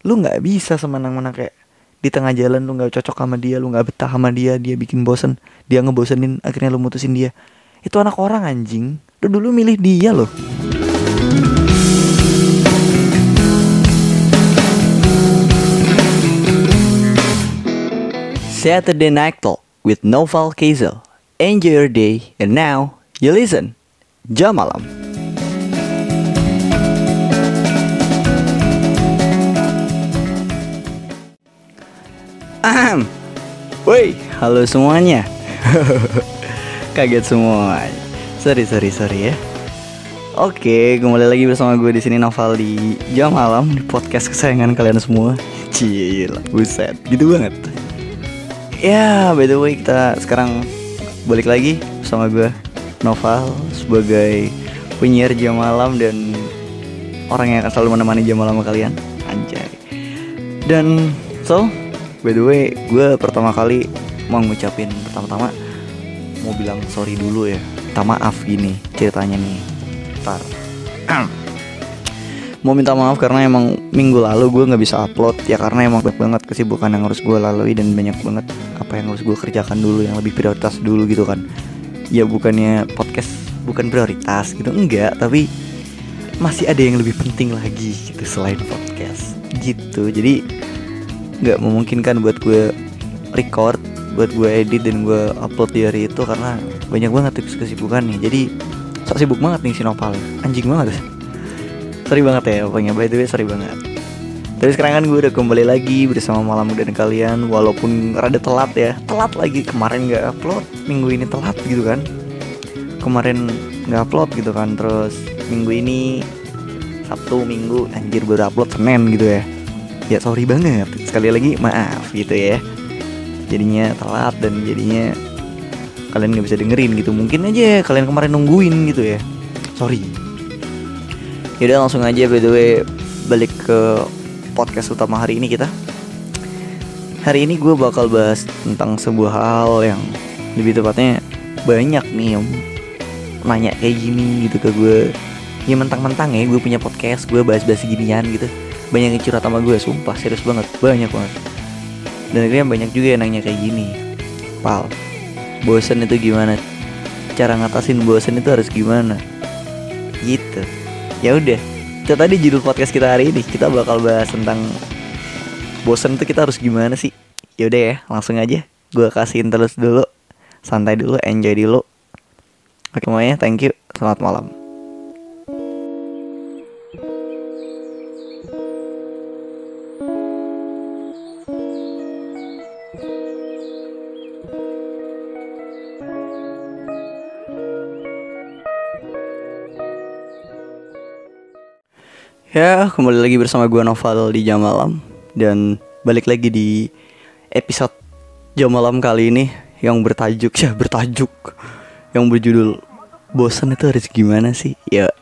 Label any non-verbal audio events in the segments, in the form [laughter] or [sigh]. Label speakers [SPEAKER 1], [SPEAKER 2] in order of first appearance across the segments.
[SPEAKER 1] lu nggak bisa semena-mena kayak di tengah jalan lu nggak cocok sama dia lu nggak betah sama dia dia bikin bosen dia ngebosenin akhirnya lu mutusin dia itu anak orang anjing lu dulu milih dia loh Saturday Night Talk with Noval Kazel. Enjoy your day and now you listen. Jam malam. Ahem. Woi, halo semuanya. [laughs] Kaget semua. Sorry, sorry, sorry ya. Oke, kembali lagi bersama gue di sini Noval di Jam Malam di podcast kesayangan kalian semua. Cila, buset, gitu banget. Ya, by the way kita sekarang balik lagi bersama gue Noval sebagai penyiar jam malam dan orang yang akan selalu menemani jam malam sama kalian. Anjay. Dan so, by the way, gue pertama kali mau ngucapin pertama-tama mau bilang sorry dulu ya. Minta maaf gini ceritanya nih. Ntar. [clears throat] mau minta maaf karena emang minggu lalu gue nggak bisa upload ya karena emang banyak banget kesibukan yang harus gue lalui dan banyak banget apa yang harus gue kerjakan dulu yang lebih prioritas dulu gitu kan ya bukannya podcast bukan prioritas gitu enggak tapi masih ada yang lebih penting lagi gitu selain podcast gitu jadi nggak memungkinkan buat gue record buat gue edit dan gue upload di hari itu karena banyak banget kesibukan nih. Jadi sok sibuk banget nih si Nopal anjing banget sorry banget ya pokoknya. By the way sorry banget. Tapi sekarang kan gue udah kembali lagi bersama malam dan kalian walaupun rada telat ya. Telat lagi. Kemarin nggak upload minggu ini telat gitu kan. Kemarin nggak upload gitu kan. Terus minggu ini sabtu minggu anjir baru upload senin gitu ya ya sorry banget sekali lagi maaf gitu ya jadinya telat dan jadinya kalian nggak bisa dengerin gitu mungkin aja kalian kemarin nungguin gitu ya sorry Yaudah langsung aja by the way balik ke podcast utama hari ini kita. Hari ini gue bakal bahas tentang sebuah hal yang lebih tepatnya banyak nih yang nanya kayak gini gitu ke gue. Ya mentang-mentang ya gue punya podcast, gue bahas-bahas ginian gitu. Banyak yang curhat sama gue, sumpah serius banget, banyak banget. Dan akhirnya banyak juga yang nanya kayak gini. Pal, bosen itu gimana? Cara ngatasin bosen itu harus gimana? Gitu. Ya udah. Itu tadi judul podcast kita hari ini. Kita bakal bahas tentang bosen tuh kita harus gimana sih? Ya udah ya langsung aja. Gue kasihin terus dulu. Santai dulu enjoy dulu. Oke semuanya thank you. Selamat malam Ya, kembali lagi bersama gue Noval di jam malam. Dan balik lagi di episode jam malam kali ini Yang bertajuk, ya bertajuk. Yang berjudul Bosan itu harus gimana sih? Ya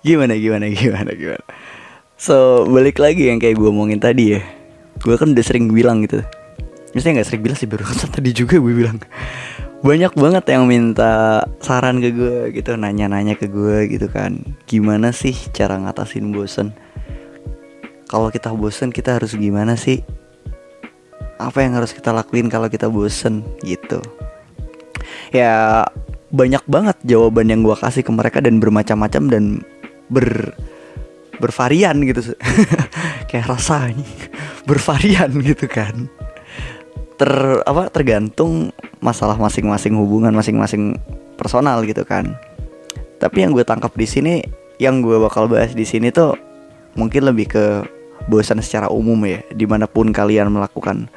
[SPEAKER 1] Gimana, gimana, gimana, gimana? So, balik lagi yang kayak gue omongin tadi ya. Gue kan udah sering bilang gitu. Misalnya gak sering bilang sih, baru kan tadi juga gue bilang banyak banget yang minta saran ke gue gitu nanya-nanya ke gue gitu kan. Gimana sih cara ngatasin bosen? Kalau kita bosen kita harus gimana sih? Apa yang harus kita lakuin kalau kita bosen gitu? Ya banyak banget jawaban yang gue kasih ke mereka dan bermacam-macam dan ber bervarian gitu. [laughs] Kayak rasanya [laughs] bervarian gitu kan. Ter apa tergantung masalah masing-masing hubungan masing-masing personal gitu kan. Tapi yang gue tangkap di sini yang gue bakal bahas di sini tuh mungkin lebih ke bosan secara umum ya di mana pun kalian melakukan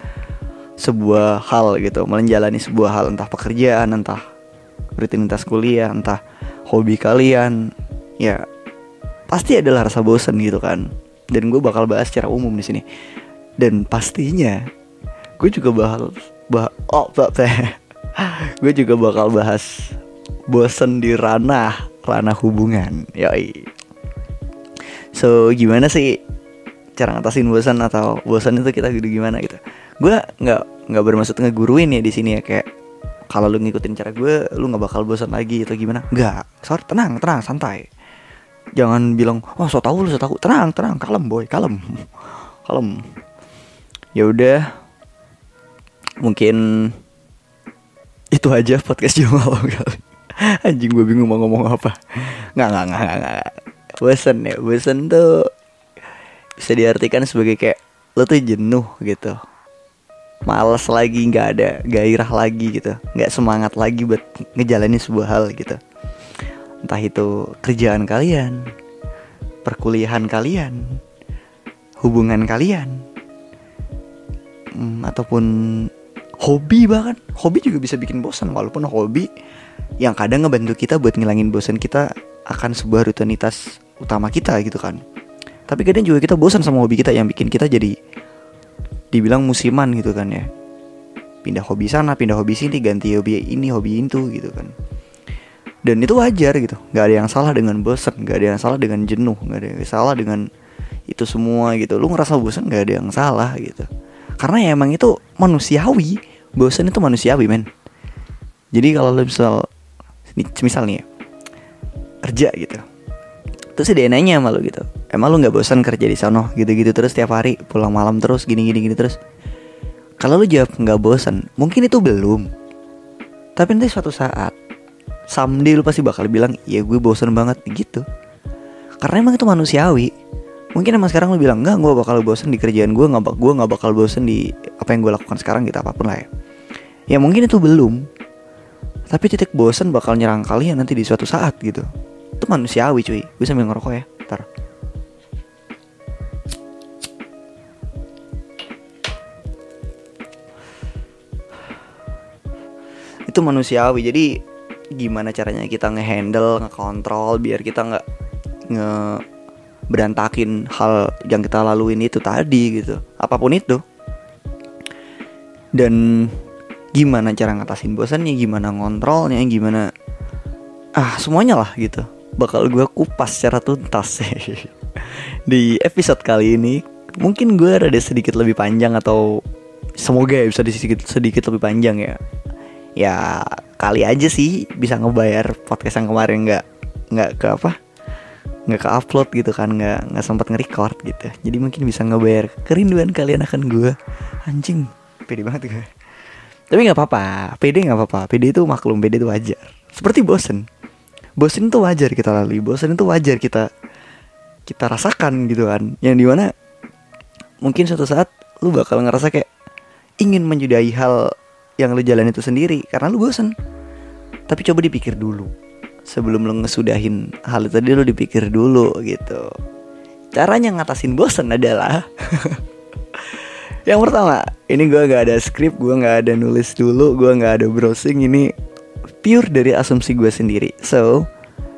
[SPEAKER 1] sebuah hal gitu menjalani sebuah hal entah pekerjaan entah rutinitas kuliah entah hobi kalian ya pasti adalah rasa bosan gitu kan. Dan gue bakal bahas secara umum di sini. Dan pastinya gue juga bakal bah oh [laughs] gue juga bakal bahas bosen di ranah ranah hubungan yoi. So gimana sih cara ngatasin bosan atau bosan itu kita gitu gimana gitu? Gue nggak nggak bermaksud ngeguruin ya di sini ya kayak kalau lu ngikutin cara gue lu nggak bakal bosan lagi atau gimana? Nggak. Sorry tenang tenang santai. Jangan bilang wah so tau lu so tau. Tenang tenang kalem boy kalem. [laughs] Kalem. Ya udah mungkin itu aja podcast Jamal kali. [laughs] Anjing gue bingung mau ngomong apa. Nggak nggak nggak nggak nggak. Bosen ya bosen tuh. Bisa diartikan sebagai kayak lo tuh jenuh gitu. Males lagi nggak ada gairah lagi gitu. Nggak semangat lagi buat ngejalanin sebuah hal gitu. Entah itu kerjaan kalian perkuliahan kalian hubungan kalian hmm, ataupun hobi bahkan. Hobi juga bisa bikin bosan walaupun hobi yang kadang ngebantu kita buat ngilangin bosan kita akan sebuah rutinitas utama kita gitu kan. Tapi kadang juga kita bosan sama hobi kita yang bikin kita jadi dibilang musiman gitu kan ya. Pindah hobi sana pindah hobi sini ganti hobi ini hobi itu gitu kan. Dan itu wajar gitu. Nggak ada yang salah dengan bosan nggak ada yang salah dengan jenuh nggak ada yang salah dengan itu semua gitu. Lu ngerasa bosan nggak ada yang salah gitu. Karena ya emang itu manusiawi bosan itu manusiawi men. Jadi kalau lu misal misal nih ya, kerja gitu. Terus dia nanya sama lu gitu emang lu nggak bosan kerja di sana gitu-gitu terus tiap hari pulang malam terus gini gini terus. Kalau lu jawab nggak bosan mungkin itu belum. Tapi nanti suatu saat someday lu pasti bakal bilang iya gue bosen banget gitu. Karena emang itu manusiawi. Mungkin emang sekarang lu bilang enggak gue bakal bosen di kerjaan gue nggak gue nggak bakal bosen di apa yang gue lakukan sekarang gitu apa pun lah ya ya mungkin itu belum. Tapi titik bosen bakal nyerang kalian nanti di suatu saat gitu. Itu manusiawi cuy. Gue sambil ngerokok ya ntar itu manusiawi. Jadi gimana caranya kita ngehandle, ngekontrol biar kita nggak nge berantakin hal yang kita laluin itu tadi gitu. Apa pun itu. Dan gimana cara ngatasin bosannya, gimana ngontrolnya, gimana ah semuanya lah gitu. Bakal gue kupas secara tuntas [laughs] di episode kali ini. Mungkin gue ada sedikit lebih panjang atau semoga ya bisa sedikit sedikit lebih panjang ya. Ya kali aja sih bisa ngebayar podcast yang kemarin nggak nggak ke apa nggak ke upload gitu kan nggak nggak sempat nge-record gitu jadi mungkin bisa ngebayar kerinduan kalian akan gue anjing pede banget gue tapi nggak apa-apa pede nggak apa-apa. Pede itu maklum pede itu wajar. Seperti bosen. Bosen itu wajar kita lalui. Bosen itu wajar kita kita rasakan gitu kan. Yang di mana mungkin suatu saat lu bakal ngerasa kayak ingin menyudahi hal yang lu jalan itu sendiri karena lu bosen. Tapi coba dipikir dulu. Sebelum lu ngesudahin hal itu tadi lu dipikir dulu gitu. Caranya ngatasin bosen adalah [laughs] yang pertama ini gue gak ada skrip gue gak ada nulis dulu gue gak ada browsing. Ini pure dari asumsi gue sendiri. So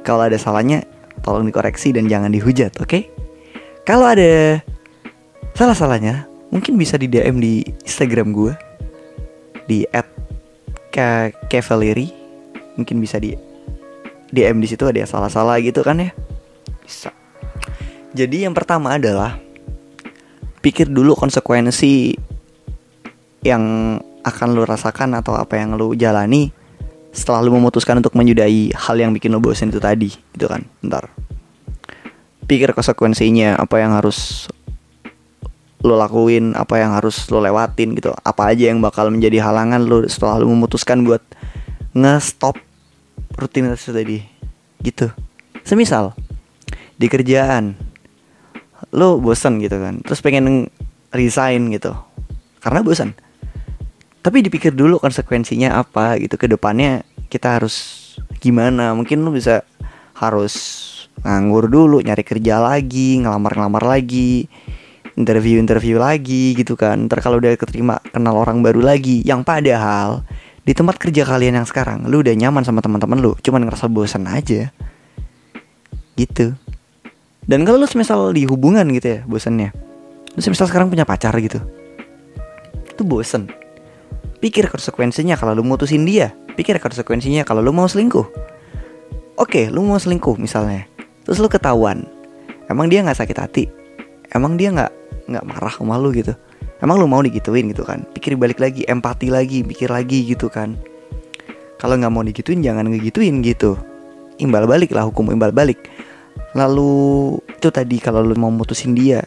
[SPEAKER 1] kalau ada salahnya tolong dikoreksi dan jangan dihujat oke? Okay? kalau ada salah salahnya mungkin bisa di DM di Instagram gue di @cavalery mungkin bisa di DM di situ ada salah-salah gitu kan ya? Bisa. Jadi yang pertama adalah pikir dulu konsekuensi yang akan lo rasakan atau apa yang lo jalani setelah lo memutuskan untuk menyudahi hal yang bikin lo bosan itu tadi itu kan? Ntar pikir konsekuensinya apa yang harus lo lakuin apa yang harus lo lewatin gitu. Apa aja yang bakal menjadi halangan lo setelah lo memutuskan buat nge-stop rutinitas tadi gitu. Semisal di kerjaan lo bosan gitu kan. Terus pengen resign gitu. Karena bosan tapi dipikir dulu konsekuensinya apa gitu. Ke depannya kita harus gimana. Mungkin lo bisa harus nganggur dulu nyari kerja lagi ngelamar-ngelamar lagi interview-interview lagi gitu kan. Ntar kalau udah keterima kenal orang baru lagi Yang padahal di tempat kerja kalian yang sekarang Lu udah nyaman sama teman-teman lu Cuman ngerasa bosan aja. Gitu Dan kalau lu semisal di hubungan gitu ya bosannya. Lu semisal sekarang punya pacar gitu. Itu bosan Pikir konsekuensinya kalau lu mutusin dia. Pikir konsekuensinya kalau lu mau selingkuh. Oke, lu mau selingkuh misalnya. Terus lu ketahuan. Emang dia gak sakit hati? Emang dia gak nggak marah sama lu gitu? Emang lu mau digituin gitu kan? Pikir balik lagi empati lagi pikir lagi gitu kan? Kalau nggak mau digituin jangan ngegituin gitu. Imbal balik lah hukum imbal balik lalu itu tadi kalau lu mau mutusin dia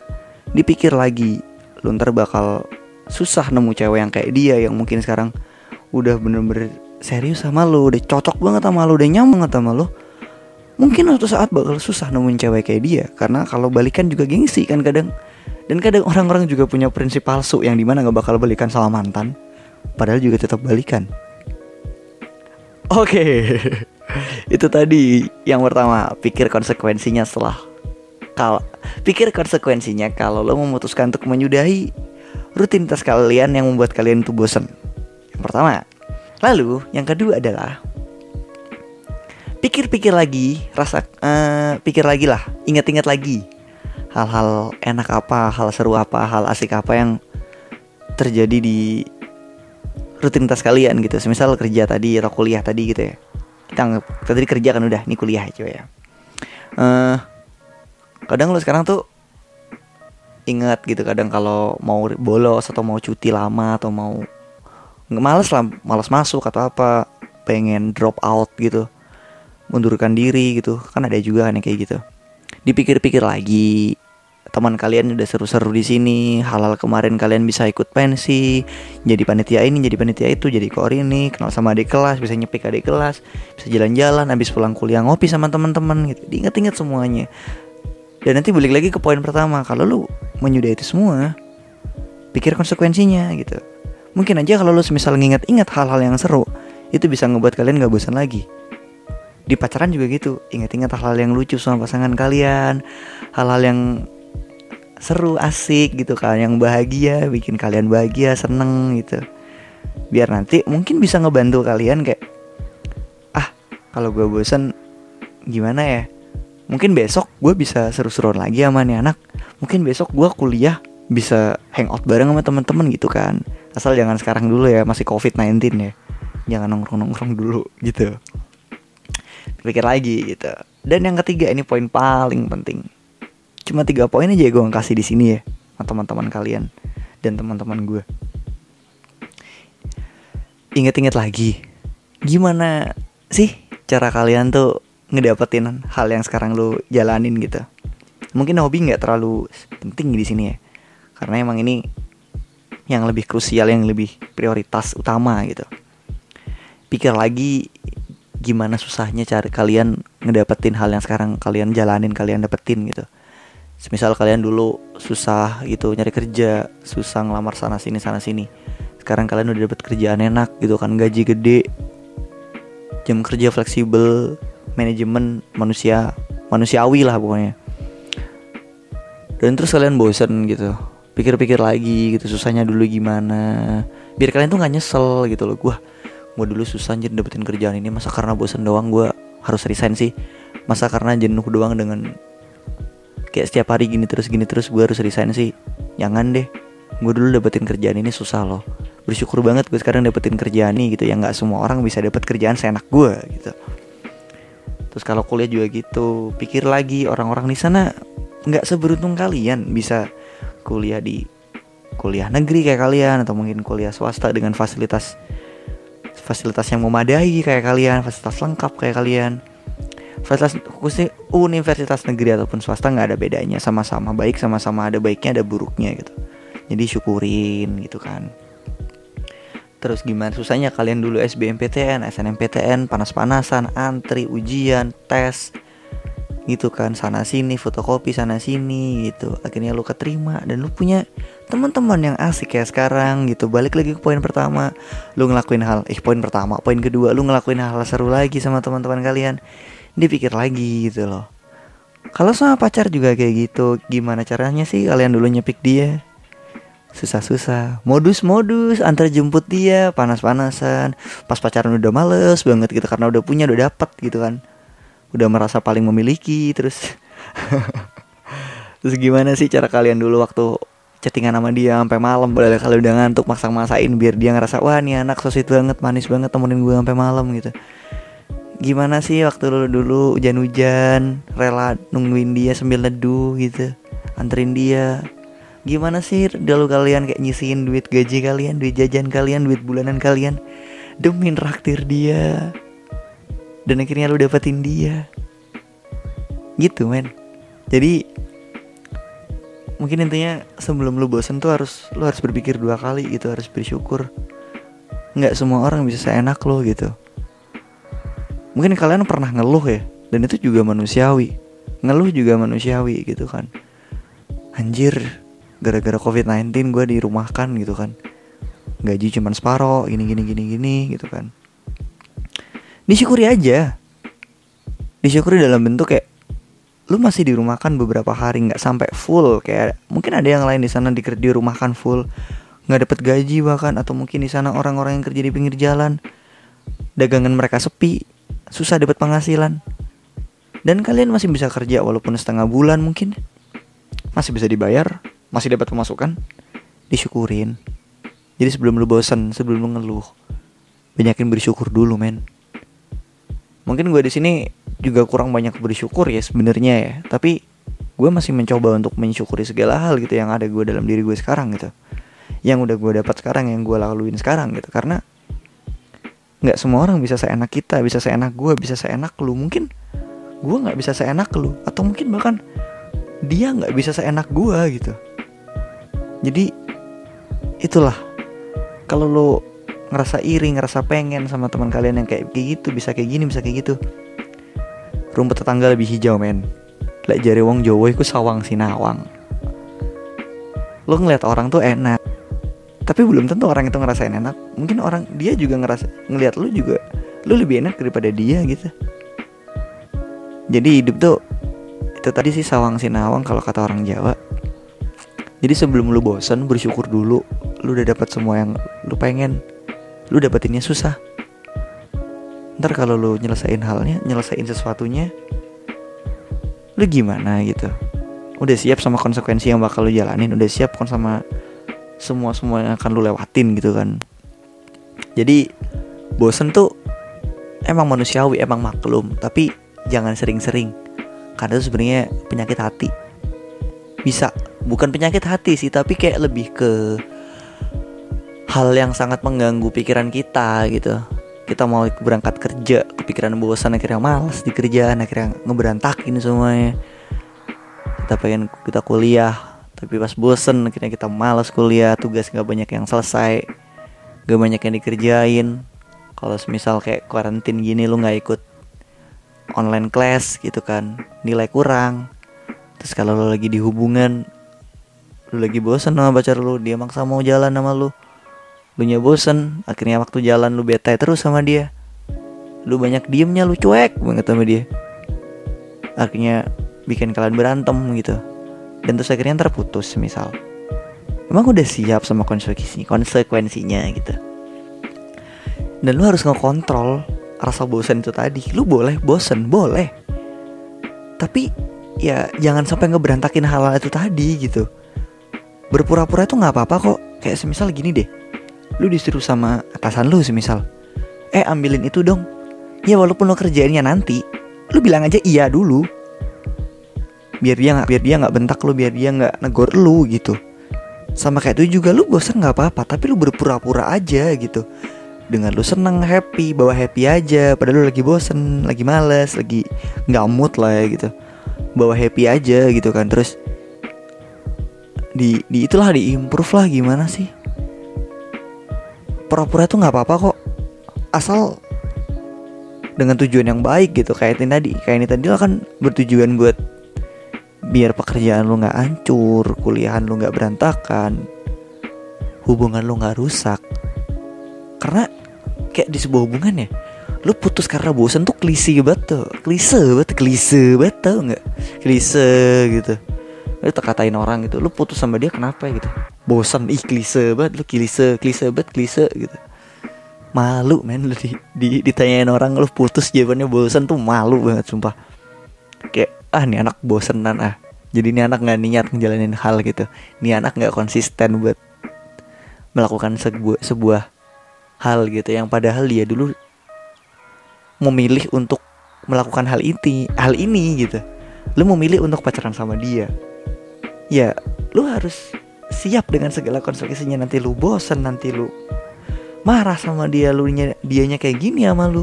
[SPEAKER 1] dipikir lagi lu ntar bakal susah nemu cewek yang kayak dia yang mungkin sekarang udah bener-bener serius sama lu udah cocok banget sama lu udah nyaman sama lu. Mungkin suatu saat bakal susah nemuin cewek kayak dia karena kalau balikan juga gengsi kan kadang. Dan kadang orang-orang juga punya prinsip palsu yang di mana gak bakal balikan sama mantan padahal juga tetap balikan. Oke. okay. [laughs] itu tadi yang pertama pikir konsekuensinya setelah kalau pikir konsekuensinya kalau lo memutuskan untuk menyudahi rutinitas kalian yang membuat kalian itu bosan yang pertama. Lalu yang kedua adalah pikir-pikir lagi rasa uh, pikir lagi lah ingat-ingat lagi hal-hal enak apa hal seru apa hal asik apa yang terjadi di rutinitas kalian gitu. Semisal kerja tadi atau kuliah tadi gitu ya kita anggap tadi kerja kan udah ini kuliah coba ya. Uh, kadang lo sekarang tuh ingat gitu kadang kalau mau bolos atau mau cuti lama atau mau nggak males lah males masuk atau apa pengen drop out gitu mundurkan diri gitu. Kan ada juga kan kayak gitu. Dipikir-pikir lagi teman kalian udah seru-seru di sini halal kemarin kalian bisa ikut pensi jadi panitia ini jadi panitia itu jadi ini kenal sama adik kelas bisa nyepik adik kelas bisa jalan-jalan habis pulang kuliah ngopi sama teman-teman gitu. Diingat-ingat semuanya. Dan nanti balik lagi ke poin pertama kalau lu menyudahi itu semua pikir konsekuensinya gitu. Mungkin aja kalau lu semisal nginget-ingat hal-hal yang seru itu bisa ngebuat kalian gak bosan lagi. Di pacaran juga gitu ingat-ingat hal-hal yang lucu sama pasangan kalian hal-hal yang seru asik gitu kan yang bahagia bikin kalian bahagia seneng gitu. Biar nanti mungkin bisa ngebantu kalian kayak ah kalau gue bosen gimana ya? Mungkin besok gue bisa seru-seruan lagi sama nih anak. Mungkin besok gue kuliah bisa hangout bareng sama teman-teman gitu kan. Asal jangan sekarang dulu ya masih covid 19 ya. Jangan nongkrong nongkrong dulu gitu. Pikir lagi gitu. Dan yang ketiga ini poin paling penting cuma tiga poin aja gue kasih di sini ya sama teman-teman kalian dan teman-teman gue inget-inget lagi gimana sih cara kalian tuh ngedapetin hal yang sekarang lu jalanin gitu? Mungkin hobi nggak terlalu penting di sini ya karena emang ini yang lebih krusial yang lebih prioritas utama gitu. Pikir lagi gimana susahnya cari kalian ngedapetin hal yang sekarang kalian jalanin kalian dapetin gitu semisal kalian dulu susah gitu nyari kerja susah ngelamar sana sini sana sini. Sekarang kalian udah dapet kerjaan enak gitu kan gaji gede jam kerja fleksibel manajemen manusia manusiawi lah pokoknya. Dan terus kalian bosen gitu pikir-pikir lagi gitu susahnya dulu gimana. Biar kalian tuh nggak nyesel gitu loh gue gue dulu susah anjir dapetin kerjaan ini masa karena bosen doang gue harus resign sih? Masa karena jenuh doang dengan kayak setiap hari gini terus gini terus gue harus resign sih. Jangan deh. Gue dulu dapetin kerjaan ini susah loh. Bersyukur banget gue sekarang dapetin kerjaan ini gitu ya. Nggak semua orang bisa dapet kerjaan seenak gue gitu. Terus kalau kuliah juga gitu pikir lagi orang-orang di sana nggak seberuntung kalian bisa kuliah di kuliah negeri kayak kalian atau mungkin kuliah swasta dengan fasilitas fasilitas yang memadai kayak kalian fasilitas lengkap kayak kalian fasilitas khususnya universitas negeri ataupun swasta nggak ada bedanya. Sama-sama baik sama-sama ada baiknya ada buruknya gitu. Jadi syukurin gitu kan. Terus gimana susahnya kalian dulu SBMPTN SNMPTN panas-panasan antri ujian tes gitu kan. Sana sini fotokopi sana sini gitu. Akhirnya lu keterima dan lu punya teman-teman yang asik kayak sekarang gitu. Balik lagi ke poin pertama lu ngelakuin hal eh poin pertama poin kedua lu ngelakuin hal, -hal seru lagi sama teman-teman kalian dipikir lagi gitu loh. Kalau sama pacar juga kayak gitu gimana caranya sih kalian dulu nyepik dia? Susah-susah. Modus-modus antar jemput dia panas-panasan. Pas pacaran udah males banget gitu karena udah punya udah dapet gitu kan. Udah merasa paling memiliki terus. [laughs] Terus gimana sih cara kalian dulu waktu chattingan sama dia sampai malam? Boleh kalau udah ngantuk maksa masain biar dia ngerasa wah nih anak sosit banget manis banget temenin gue sampai malam gitu gimana sih waktu dulu dulu hujan-hujan rela nungguin dia sambil neduh gitu anterin dia? Gimana sih dulu kalian kayak nyisihin duit gaji kalian duit jajan kalian duit bulanan kalian demi raktir dia dan akhirnya lu dapetin dia? Gitu men. Jadi mungkin intinya sebelum lu bosen tuh harus lu harus berpikir dua kali gitu harus bersyukur. Nggak semua orang bisa seenak lo gitu mungkin kalian pernah ngeluh ya dan itu juga manusiawi. Ngeluh juga manusiawi gitu kan. Anjir gara-gara covid-19 gue dirumahkan gitu kan. Gaji cuman separoh gini gini gini gini gitu kan. Disyukuri aja. Disyukuri dalam bentuk kayak lu masih dirumahkan beberapa hari nggak sampai full. Kayak mungkin ada yang lain di sana di rumahkan full. Nggak dapat gaji bahkan atau mungkin di sana orang-orang yang kerja di pinggir jalan. Dagangan mereka sepi susah dapat penghasilan. Dan kalian masih bisa kerja walaupun setengah bulan mungkin. Masih bisa dibayar masih dapat pemasukan. Disyukurin. Jadi sebelum lu bosan sebelum lu ngeluh banyakin bersyukur dulu men. Mungkin gue di sini juga kurang banyak bersyukur ya sebenarnya ya. Tapi gue masih mencoba untuk mensyukuri segala hal gitu yang ada gue dalam diri gue sekarang gitu. Yang udah gue dapat sekarang yang gue laluin sekarang gitu. Karena nggak semua orang bisa seenak kita bisa seenak gue bisa seenak lu. Mungkin gue nggak bisa seenak lu. Atau mungkin bahkan dia nggak bisa seenak gue gitu. Jadi itulah. Kalau lo ngerasa iri ngerasa pengen sama teman kalian yang kayak gitu bisa kayak gini bisa kayak gitu. Rumput tetangga lebih hijau men. Lek jari wong Jawa iku sawang sinawang. Lo ngeliat orang tuh enak tapi belum tentu orang itu ngerasain enak. Mungkin orang dia juga ngerasa ngeliat lo juga lo lebih enak daripada dia gitu. Jadi hidup tuh itu tadi sih sawang sinawang kalau kata orang Jawa. Jadi sebelum lu bosen bersyukur dulu lu udah dapat semua yang lu pengen. Lu dapetinnya susah. Ntar kalau lu nyelesain halnya nyelesain sesuatunya lu gimana gitu. Udah siap sama konsekuensi yang bakal lu jalanin udah siap kon sama semua semua yang akan lu lewatin gitu kan. Jadi bosen tuh emang manusiawi emang maklum. Tapi jangan sering-sering karena itu sebenarnya penyakit hati. Bisa bukan penyakit hati sih tapi kayak lebih ke hal yang sangat mengganggu pikiran kita gitu. Kita mau berangkat kerja kepikiran bosan akhirnya malas di kerjaan akhirnya ngeberantakin semuanya. Kita pengen kita kuliah tapi pas bosen akhirnya kita malas kuliah tugas nggak banyak yang selesai gak banyak yang dikerjain. Kalau misal kayak karantin gini lu nggak ikut online class gitu kan nilai kurang. Terus kalau lo lagi di hubungan lu lagi bosen sama pacar lu dia maksa mau jalan sama lu. Lu nya bosen akhirnya waktu jalan lu bete terus sama dia. Lu banyak diemnya lu cuek banget sama dia. Akhirnya bikin kalian berantem gitu dan terus akhirnya terputus misal. Emang udah siap sama konsekuensi konsekuensinya gitu. Dan lu harus ngekontrol rasa bosan itu tadi. Lu boleh bosen boleh. Tapi ya jangan sampai ngeberantakin hal, hal itu tadi gitu. Berpura-pura itu nggak apa-apa kok. Kayak semisal gini deh. Lu disuruh sama atasan lu semisal. Eh ambilin itu dong. Ya walaupun lo kerjainnya nanti lu bilang aja iya dulu biar dia nggak biar dia nggak bentak lu biar dia nggak negor lu gitu. Sama kayak itu juga lu bosan nggak apa-apa tapi lu berpura-pura aja gitu. Dengan lu seneng happy bawa happy aja padahal lu lagi bosen lagi males lagi nggak mood lah ya gitu. Bawa happy aja gitu kan. Terus di, di itulah di improve lah gimana sih? Pura-pura itu nggak apa-apa kok. Asal dengan tujuan yang baik gitu. Kayak ini tadi kayak ini tadi lah kan bertujuan buat biar pekerjaan lu nggak hancur kuliahan lu nggak berantakan hubungan lu nggak rusak. Karena kayak di sebuah hubungan ya lu putus karena bosan tuh klise tuh. Klise banget klise tau nggak? Klise gitu. Lu terkatain orang gitu lu putus sama dia kenapa gitu? Bosan ih klise banget lu klise klise banget klise gitu. Malu men lu di, di ditanyain orang lu putus jawabannya bosan tuh malu banget sumpah. Kayak ah nih anak bosenan ah. Jadi ini anak nggak niat ngejalanin hal gitu. Ini anak nggak konsisten buat melakukan sebuah sebuah hal gitu. Yang padahal dia dulu memilih untuk melakukan hal ini hal ini gitu. Lu memilih untuk pacaran sama dia. Ya lu harus siap dengan segala konsekuensinya. Nanti lu bosen nanti lu marah sama dia lu nya dianya kayak gini sama lu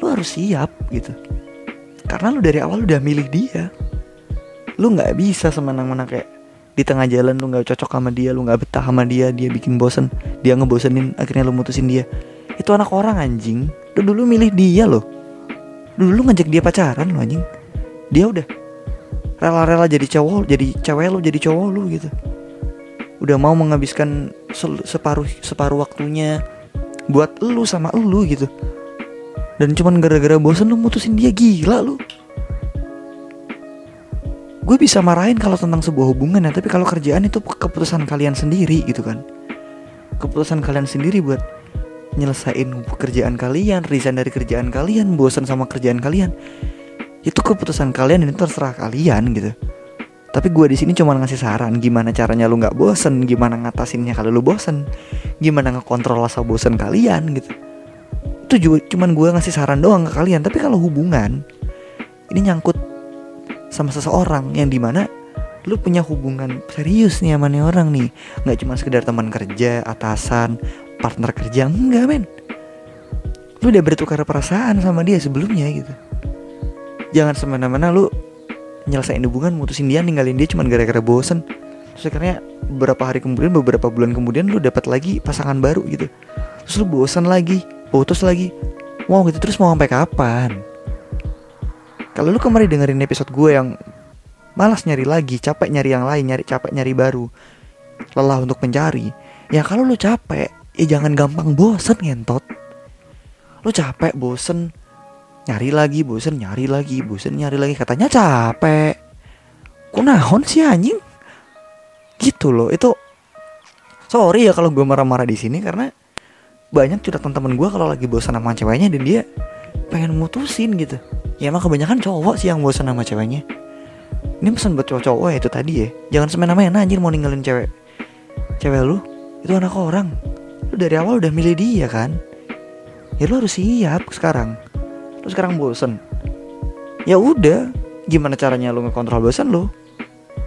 [SPEAKER 1] lu harus siap gitu karena lu dari awal udah milih dia. Lu nggak bisa semena-mena kayak di tengah jalan lu nggak cocok sama dia lu nggak betah sama dia dia bikin bosen dia ngebosenin akhirnya lu mutusin dia. Itu anak orang anjing. Lu dulu milih dia loh. Dulu lu ngajak dia pacaran lo anjing. Dia udah rela-rela jadi cowok jadi cewek lu jadi cowok lu gitu. Udah mau menghabiskan separuh separuh waktunya buat lu sama lu gitu dan cuman gara-gara bosen lu mutusin dia gila lu. Gue bisa marahin kalau tentang sebuah hubungan ya tapi kalau kerjaan itu keputusan kalian sendiri gitu kan. Keputusan kalian sendiri buat nyelesain pekerjaan kalian resign dari kerjaan kalian bosan sama kerjaan kalian. Itu keputusan kalian dan itu terserah kalian gitu. Tapi gue di sini cuma ngasih saran gimana caranya lu nggak bosen gimana ngatasinnya kalau lu bosen gimana ngekontrol rasa bosen kalian gitu itu juga cuman gue ngasih saran doang ke kalian. Tapi kalau hubungan ini nyangkut sama seseorang yang di mana lu punya hubungan serius nih sama nih orang nih. Nggak cuma sekedar teman kerja atasan partner kerja enggak men. Lu udah bertukar perasaan sama dia sebelumnya gitu. Jangan semena-mena lu nyelesain hubungan mutusin dia ninggalin dia cuma gara-gara bosen. Terus akhirnya beberapa hari kemudian beberapa bulan kemudian lu dapat lagi pasangan baru gitu. Terus lu bosan lagi putus lagi. Mau gitu terus mau sampai kapan? Kalau lu kemarin dengerin episode gue yang malas nyari lagi capek nyari yang lain nyari capek nyari baru lelah untuk mencari ya kalau lu capek ya jangan gampang bosen ngentot. Lu capek bosen nyari lagi bosen nyari lagi bosen nyari lagi katanya capek. Kok nahon sih anjing. Gitu loh itu sorry ya kalau gue marah-marah di sini karena banyak curhatan temen gue kalau lagi bosan sama ceweknya dan dia pengen mutusin gitu. Ya emang kebanyakan cowok sih yang bosan sama ceweknya. Ini pesan buat cowok-cowok ya itu tadi ya. Jangan semena-mena anjir mau ninggalin cewek cewek lu. Itu anak orang. Lu dari awal udah milih dia kan? Ya lu harus siap sekarang. Lu sekarang bosen ya udah gimana caranya lu ngekontrol bosan lu?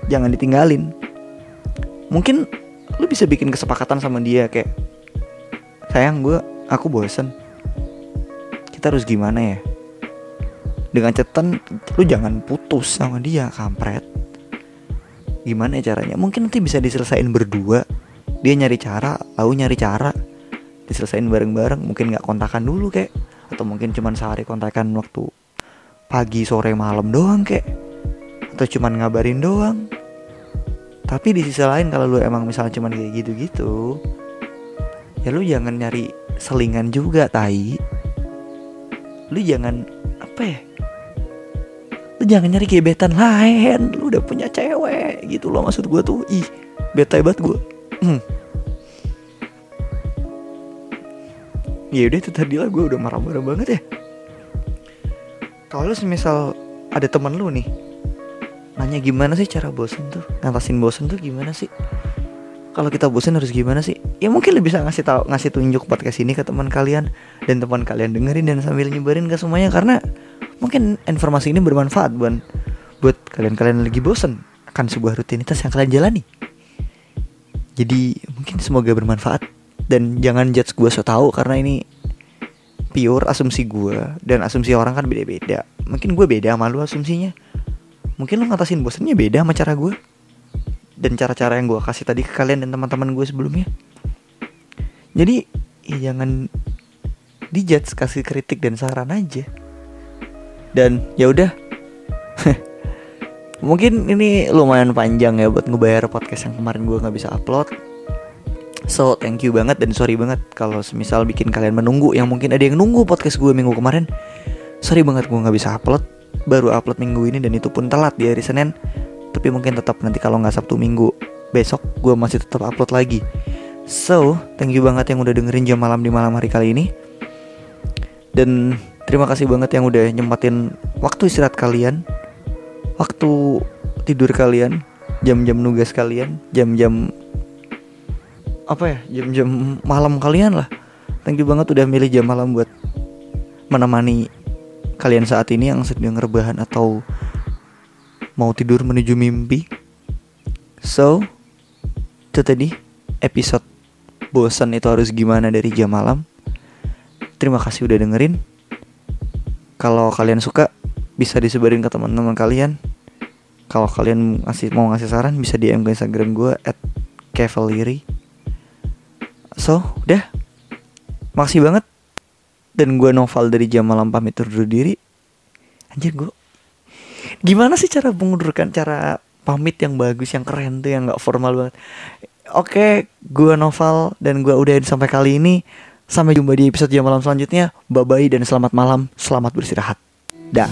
[SPEAKER 1] Jangan ditinggalin. Mungkin lu bisa bikin kesepakatan sama dia kayak sayang gue aku bosen. Kita harus gimana ya? Dengan catatan lu jangan putus sama dia kampret. Gimana ya caranya? Mungkin nanti bisa diselesain berdua. Dia nyari cara lalu nyari cara. Diselesain bareng-bareng mungkin nggak kontakan dulu kayak atau mungkin cuman sehari kontakan waktu pagi sore malam doang kayak atau cuman ngabarin doang. Tapi di sisi lain kalau lu emang misalnya cuman kayak gitu-gitu ya lu jangan nyari selingan juga tai. Lu jangan apa ya? Lu jangan nyari gebetan lain. Lu udah punya cewek gitu loh maksud gue tuh. Ih bete banget gue hmm. ya udah itu tadi lah gue udah marah-marah banget ya. Kalau misal ada temen lu nih nanya gimana sih cara bosen tuh? Ngatasin bosen tuh gimana sih? Kalau kita bosan harus gimana sih? Ya mungkin lebih bisa ngasih tahu ngasih tunjuk podcast ini ke teman kalian dan teman kalian dengerin dan sambil nyebarin ke semuanya karena mungkin informasi ini bermanfaat buat buat kalian-kalian lagi bosan akan sebuah rutinitas yang kalian jalani. Jadi mungkin semoga bermanfaat dan jangan judge gue so tau karena ini pure asumsi gue dan asumsi orang kan beda-beda. Mungkin gue beda sama lu asumsinya. Mungkin lu ngatasin bosannya beda sama cara gue dan cara-cara yang gue kasih tadi ke kalian dan teman-teman gue sebelumnya jadi ya jangan dijudge kasih kritik dan saran aja. Dan ya udah. [laughs] Mungkin ini lumayan panjang ya buat ngebayar podcast yang kemarin gue nggak bisa upload. So thank you banget dan sorry banget kalau semisal bikin kalian menunggu. Yang mungkin ada yang nunggu podcast gue minggu kemarin. Sorry banget gue nggak bisa upload. Baru upload minggu ini dan itu pun telat di hari Senin. Tapi mungkin tetap nanti kalau nggak Sabtu Minggu besok gue masih tetap upload lagi so thank you banget yang udah dengerin jam malam di malam hari kali ini dan terima kasih banget yang udah nyempatin waktu istirahat kalian waktu tidur kalian jam-jam nugas kalian jam-jam apa ya jam-jam malam kalian lah thank you banget udah milih jam malam buat menemani kalian saat ini yang sedang rebahan atau mau tidur menuju mimpi. So, itu tadi episode bosan itu harus gimana dari jam malam. Terima kasih udah dengerin. Kalau kalian suka, bisa disebarin ke teman-teman kalian. Kalau kalian ngasih mau ngasih saran bisa DM ke Instagram gue at Cavalry so udah. Makasih banget. Dan gue novel dari jam malam pamit undur diri. Anjir gue gimana sih cara mengundurkan cara pamit yang bagus yang keren tuh yang nggak formal banget Oke, gue Noval dan gue udah sampai kali ini. Sampai jumpa di episode jam malam selanjutnya. Bye bye dan selamat malam, selamat beristirahat. Dah.